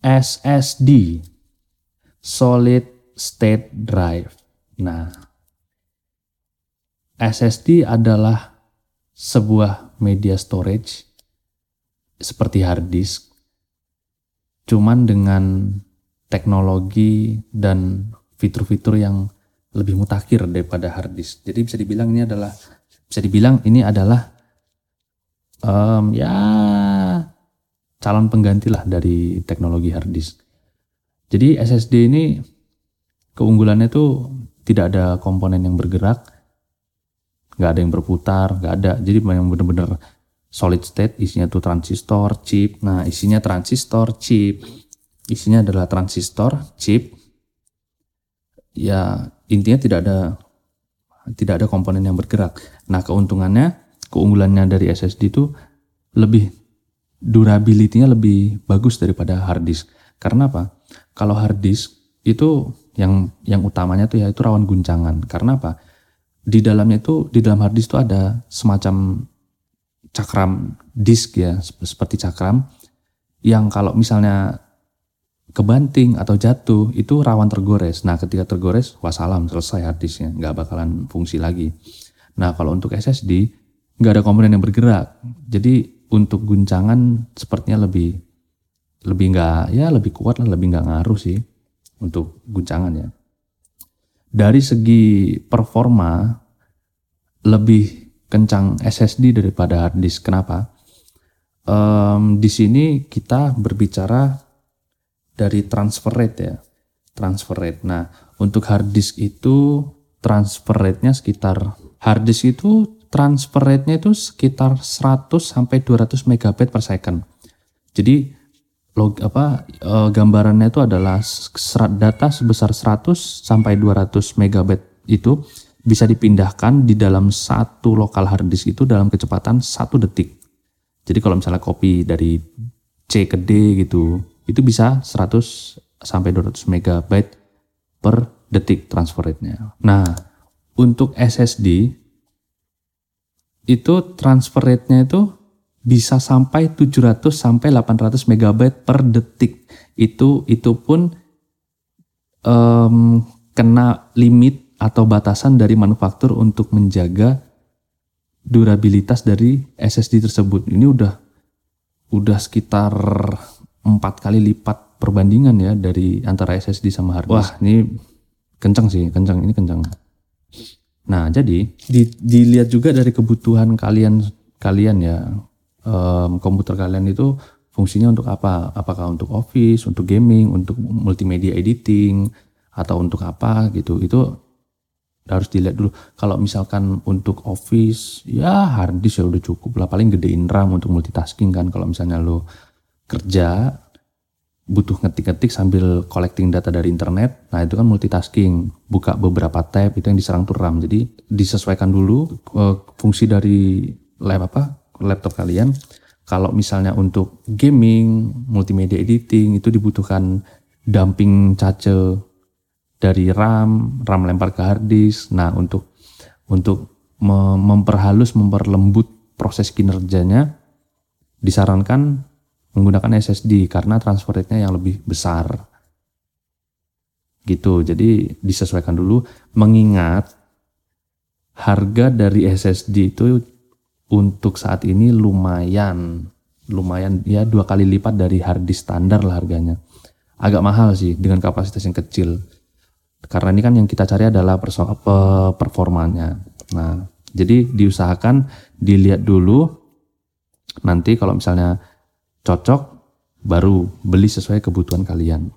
SSD Solid State Drive. Nah, SSD adalah sebuah media storage seperti hard disk, cuman dengan teknologi dan fitur-fitur yang lebih mutakhir daripada hard disk. Jadi bisa dibilang ini adalah bisa dibilang ini adalah um, ya calon pengganti lah dari teknologi hard disk. Jadi SSD ini keunggulannya tuh tidak ada komponen yang bergerak, nggak ada yang berputar, nggak ada. Jadi yang bener-bener solid state, isinya tuh transistor, chip. Nah isinya transistor, chip. Isinya adalah transistor, chip. Ya intinya tidak ada tidak ada komponen yang bergerak. Nah keuntungannya, keunggulannya dari SSD itu lebih durability-nya lebih bagus daripada hard disk. Karena apa? Kalau hard disk itu yang yang utamanya tuh ya itu rawan guncangan. Karena apa? Di dalamnya itu di dalam hard disk itu ada semacam cakram disk ya seperti cakram yang kalau misalnya kebanting atau jatuh itu rawan tergores. Nah ketika tergores wassalam selesai hard disknya nggak bakalan fungsi lagi. Nah kalau untuk SSD nggak ada komponen yang bergerak. Jadi untuk guncangan sepertinya lebih lebih nggak ya lebih kuat lah lebih nggak ngaruh sih untuk guncangan ya. Dari segi performa lebih kencang SSD daripada hard disk. Kenapa? Um, di sini kita berbicara dari transfer rate ya transfer rate. Nah untuk hard disk itu transfer rate-nya sekitar hard disk itu transfer rate-nya itu sekitar 100 sampai 200 megabyte per second. Jadi log apa e, gambarannya itu adalah serat data sebesar 100 sampai 200 megabyte itu bisa dipindahkan di dalam satu lokal hard disk itu dalam kecepatan satu detik. Jadi kalau misalnya copy dari C ke D gitu, itu bisa 100 sampai 200 megabyte per detik transfer rate-nya. Nah, untuk SSD itu transfer rate-nya itu bisa sampai 700 sampai 800 megabyte per detik. Itu itu pun um, kena limit atau batasan dari manufaktur untuk menjaga durabilitas dari SSD tersebut. Ini udah udah sekitar empat kali lipat perbandingan ya dari antara SSD sama hard disk. Wah, ini kencang sih, kencang ini kencang. Nah, jadi di, dilihat juga dari kebutuhan kalian kalian ya um, komputer kalian itu fungsinya untuk apa? Apakah untuk office, untuk gaming, untuk multimedia editing atau untuk apa gitu? Itu harus dilihat dulu. Kalau misalkan untuk office, ya hard disk ya udah cukup lah. Paling gedein RAM untuk multitasking kan. Kalau misalnya lo kerja butuh ngetik-ngetik sambil collecting data dari internet. Nah itu kan multitasking, buka beberapa tab itu yang diserang tuh RAM. Jadi disesuaikan dulu uh, fungsi dari lab apa laptop kalian. Kalau misalnya untuk gaming, multimedia editing itu dibutuhkan dumping cache dari RAM, RAM lempar ke hard disk. Nah untuk untuk memperhalus, memperlembut proses kinerjanya disarankan menggunakan SSD karena transfer rate-nya yang lebih besar. Gitu. Jadi disesuaikan dulu mengingat harga dari SSD itu untuk saat ini lumayan lumayan ya dua kali lipat dari hard disk standar lah harganya. Agak mahal sih dengan kapasitas yang kecil. Karena ini kan yang kita cari adalah performanya. Nah, jadi diusahakan dilihat dulu nanti kalau misalnya cocok baru beli sesuai kebutuhan kalian.